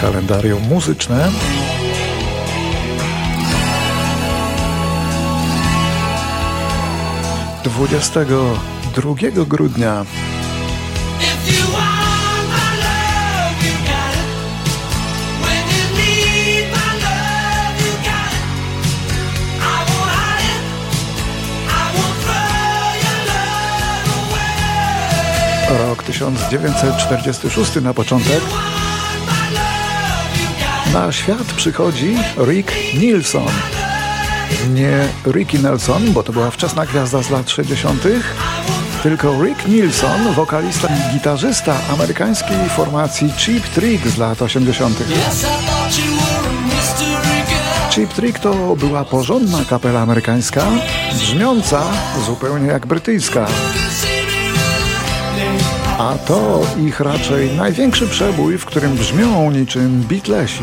kalendarium muzyczne. Dwudziestego drugiego grudnia. Rok 1946 na początek. Na świat przychodzi Rick Nilsson. Nie Ricky Nelson, bo to była wczesna gwiazda z lat 60., tylko Rick Nilsson, wokalista i gitarzysta amerykańskiej formacji Cheap Trick z lat 80. Cheap Trick to była porządna kapela amerykańska, brzmiąca zupełnie jak brytyjska. A to ich raczej największy przebój, w którym brzmią niczym Beatlesi.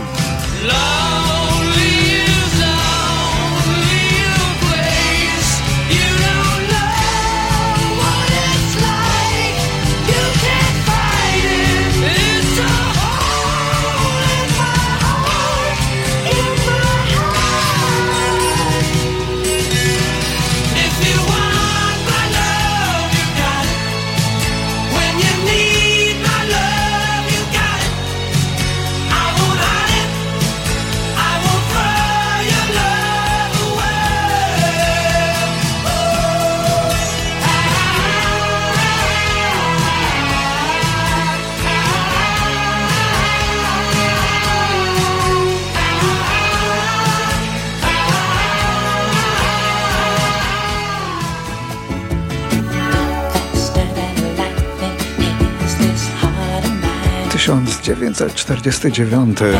Tysiąc dziewięćset czterdziesty dziewiąty.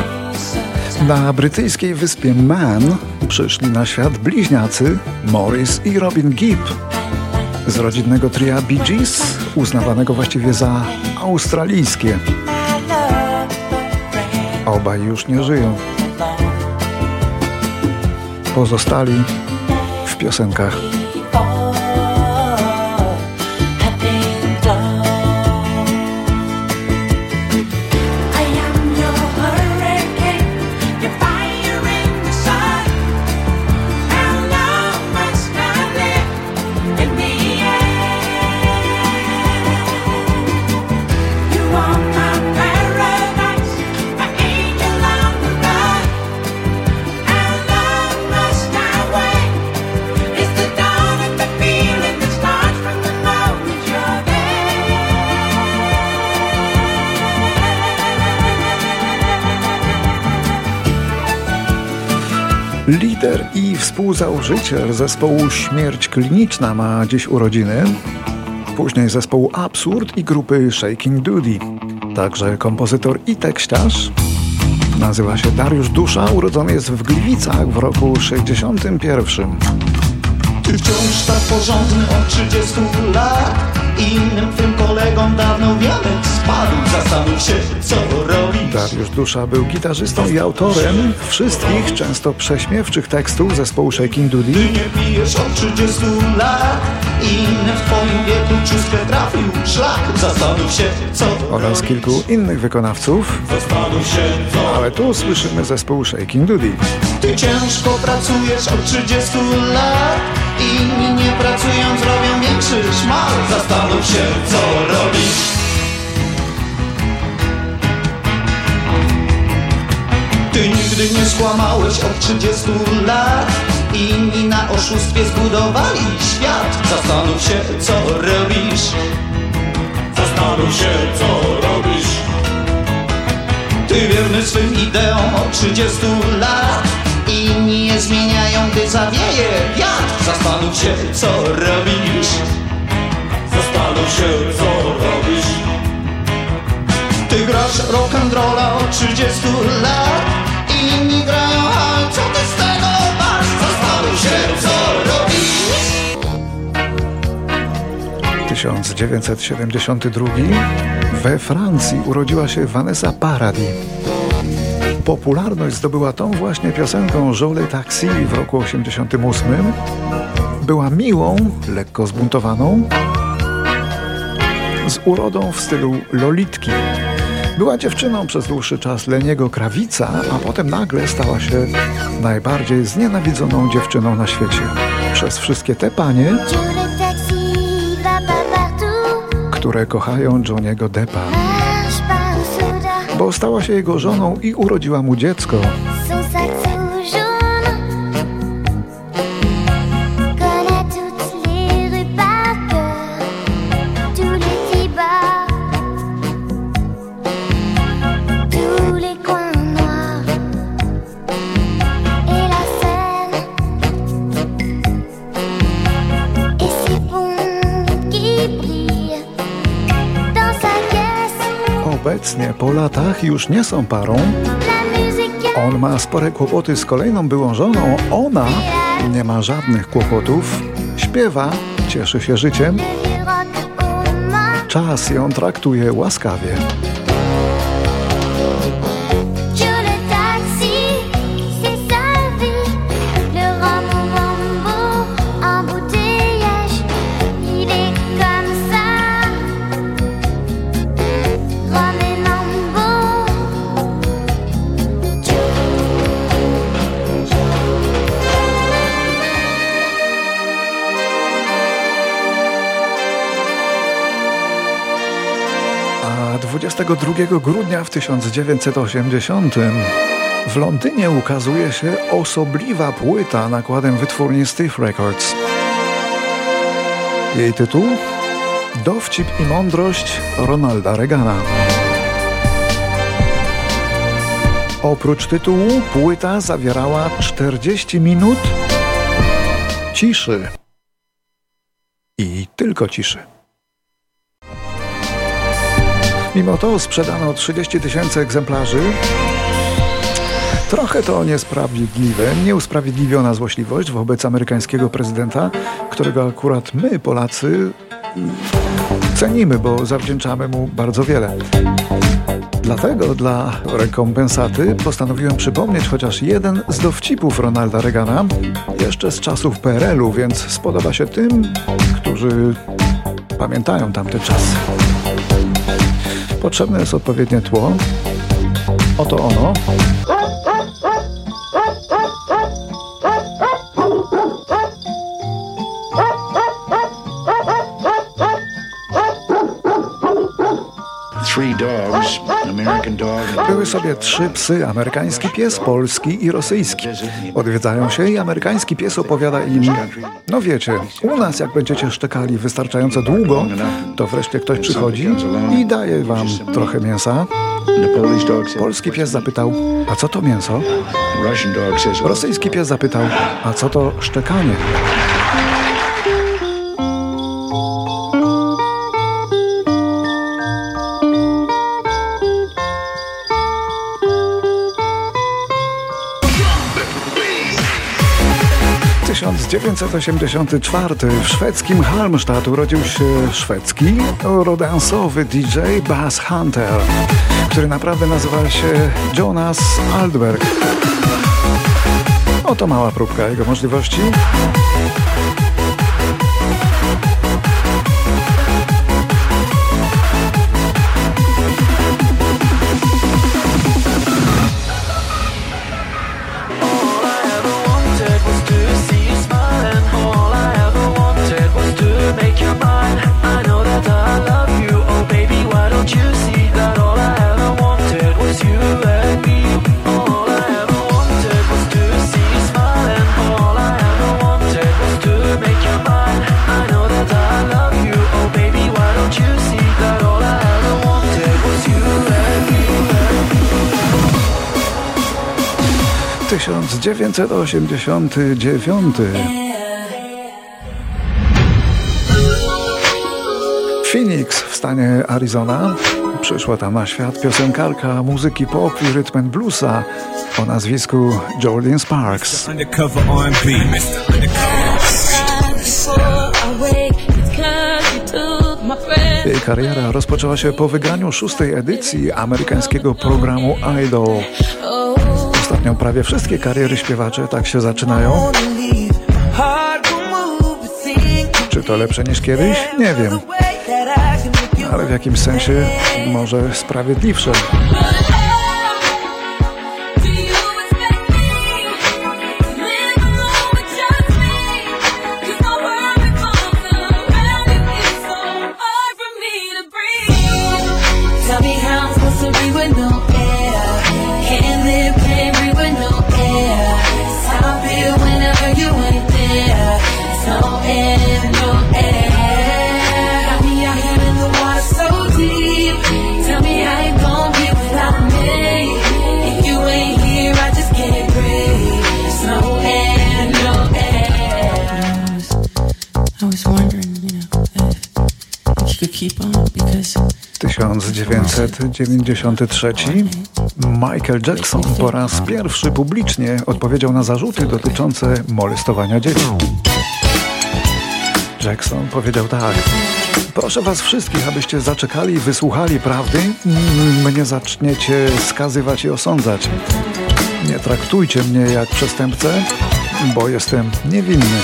Na brytyjskiej wyspie Man przyszli na świat bliźniacy Morris i Robin Gibb z rodzinnego tria Bee Gees, uznawanego właściwie za australijskie. Obaj już nie żyją. Pozostali w piosenkach. 'Lider' i współzałożyciel zespołu Śmierć Kliniczna ma dziś urodziny. Później zespołu Absurd i grupy Shaking Duty. Także kompozytor i tekściarz. Nazywa się Dariusz Dusza, urodzony jest w Gliwicach w roku 61. Ty wciąż tak porządny od 30 lat Innym twym kolegom dawno wianek spadł Zastanów się, co Dariusz Dusza był gitarzystą i autorem wszystkich, często prześmiewczych tekstów zespołu Shaking Duty. Ty nie pijesz od 30 lat Inny w twoim wieku czustkę trafił szlak Zastanów się, co Oraz kilku innych wykonawców. Zastanów się, co Ale tu słyszymy zespół Shaking Duty. Ty ciężko pracujesz od 30 lat Inni nie pracując robią większy szmal Zastanów się, co robisz Nigdy nie skłamałeś od 30 lat Inni na oszustwie zbudowali świat. Zastanów się, co robisz. Zastanów się, co robisz. Ty wierny swym ideom od 30 lat. Inni je zmieniają, gdy zawieje wiatr. Zastanów się, co robisz. Zastanów się, co robisz. Ty grasz rock'n'rolla od 30 lat Grają, a co ty z tego masz? Zastanów się, co robisz 1972 we Francji urodziła się Vanessa Paradis. Popularność zdobyła tą właśnie piosenką Jolie Taxi w roku 88. Była miłą, lekko zbuntowaną, z urodą w stylu lolitki. Była dziewczyną przez dłuższy czas Leniego Krawica, a potem nagle stała się najbardziej znienawidzoną dziewczyną na świecie. Przez wszystkie te panie, które kochają Johniego Deppa. Bo stała się jego żoną i urodziła mu dziecko. Obecnie po latach już nie są parą. On ma spore kłopoty z kolejną byłą żoną, ona nie ma żadnych kłopotów. Śpiewa, cieszy się życiem. Czas ją traktuje łaskawie. 22 grudnia w 1980 w Londynie ukazuje się osobliwa płyta nakładem wytwórni Steve Records. Jej tytuł? Dowcip i mądrość Ronalda Reagana. Oprócz tytułu płyta zawierała 40 minut ciszy. I tylko ciszy. Mimo to sprzedano 30 tysięcy egzemplarzy. Trochę to niesprawiedliwe, nieusprawiedliwiona złośliwość wobec amerykańskiego prezydenta, którego akurat my, Polacy, cenimy, bo zawdzięczamy mu bardzo wiele. Dlatego dla rekompensaty postanowiłem przypomnieć chociaż jeden z dowcipów Ronalda Reagana, jeszcze z czasów PRL-u, więc spodoba się tym, którzy pamiętają tamte czasy. Potrzebne jest odpowiednie tło. Oto ono. Były sobie trzy psy, amerykański pies, polski i rosyjski. Odwiedzają się i amerykański pies opowiada im, no wiecie, u nas jak będziecie szczekali wystarczająco długo, to wreszcie ktoś przychodzi i daje wam trochę mięsa. Polski pies zapytał, a co to mięso? Rosyjski pies zapytał, a co to szczekanie? 1984 w szwedzkim Halmstad urodził się szwedzki rodansowy DJ Bass Hunter, który naprawdę nazywa się Jonas Aldberg. Oto mała próbka jego możliwości. Tysiąc dziewięćset osiemdziesiąty dziewiąty. Phoenix w stanie Arizona. Przyszła tam na świat piosenkarka muzyki pop i rytm and bluesa o nazwisku Jordan Sparks. Jej kariera rozpoczęła się po wygraniu szóstej edycji amerykańskiego programu Idol. Ostatnio prawie wszystkie kariery śpiewacze tak się zaczynają. Czy to lepsze niż kiedyś? Nie wiem. ale w jakimś sensie może sprawiedliwsze. 1993 Michael Jackson po raz pierwszy publicznie odpowiedział na zarzuty dotyczące molestowania dzieci. Jackson powiedział tak. Proszę was wszystkich, abyście zaczekali i wysłuchali prawdy, mnie zaczniecie skazywać i osądzać. Nie traktujcie mnie jak przestępcę, bo jestem niewinny.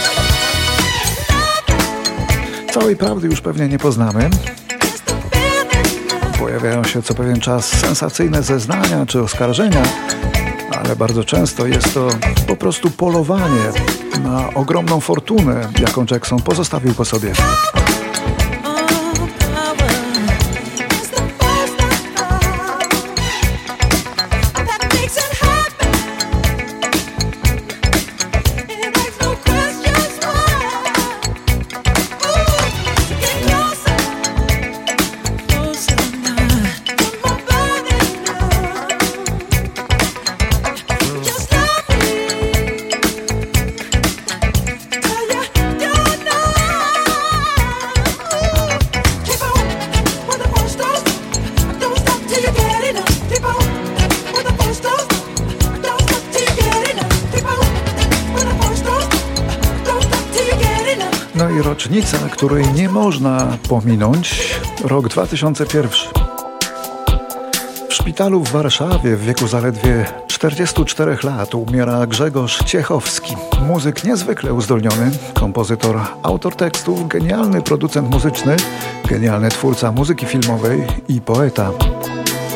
Całej prawdy już pewnie nie poznamy, Pojawiają się co pewien czas sensacyjne zeznania czy oskarżenia, ale bardzo często jest to po prostu polowanie na ogromną fortunę, jaką Jackson pozostawił po sobie. No i rocznica, której nie można pominąć, rok 2001. W szpitalu w Warszawie w wieku zaledwie 44 lat umiera Grzegorz Ciechowski, muzyk niezwykle uzdolniony, kompozytor, autor tekstów, genialny producent muzyczny, genialny twórca muzyki filmowej i poeta.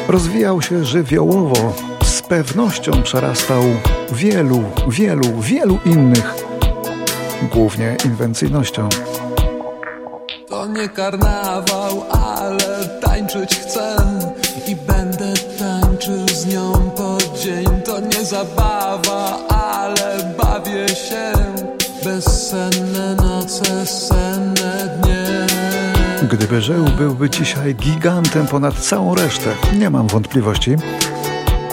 Rozwijał się żywiołowo, z pewnością przerastał wielu, wielu, wielu innych głównie inwencyjnością. To nie karnawał, ale tańczyć chcę i będę tańczył z nią po dzień. To nie zabawa, ale bawię się. Bezsenne noce, senne dnie. Gdyby żył, byłby dzisiaj gigantem ponad całą resztę. Nie mam wątpliwości.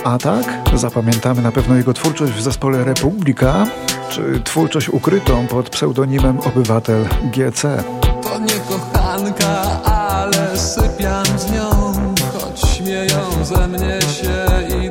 A tak, zapamiętamy na pewno jego twórczość w zespole Republika, czy twórczość ukrytą pod pseudonimem Obywatel GC. To nie kochanka, ale sypiam z nią, choć śmieją ze mnie się i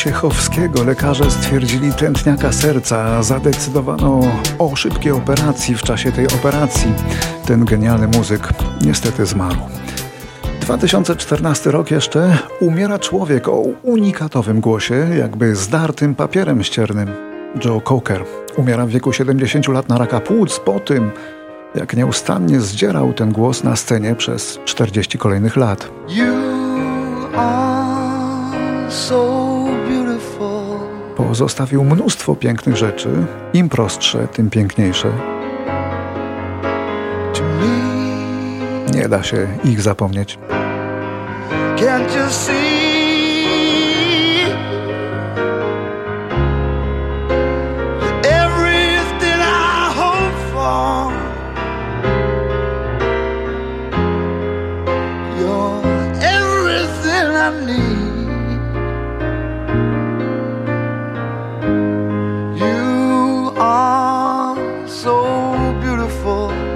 U Ciechowskiego lekarze stwierdzili tętniaka serca. Zadecydowano o szybkiej operacji. W czasie tej operacji ten genialny muzyk niestety zmarł. 2014 rok jeszcze umiera człowiek o unikatowym głosie, jakby zdartym papierem ściernym. Joe Cocker umiera w wieku 70 lat na raka płuc po tym, jak nieustannie zdzierał ten głos na scenie przez 40 kolejnych lat. So. Pozostawił mnóstwo pięknych rzeczy, im prostsze, tym piękniejsze. Nie da się ich zapomnieć. Can't you see? Beautiful.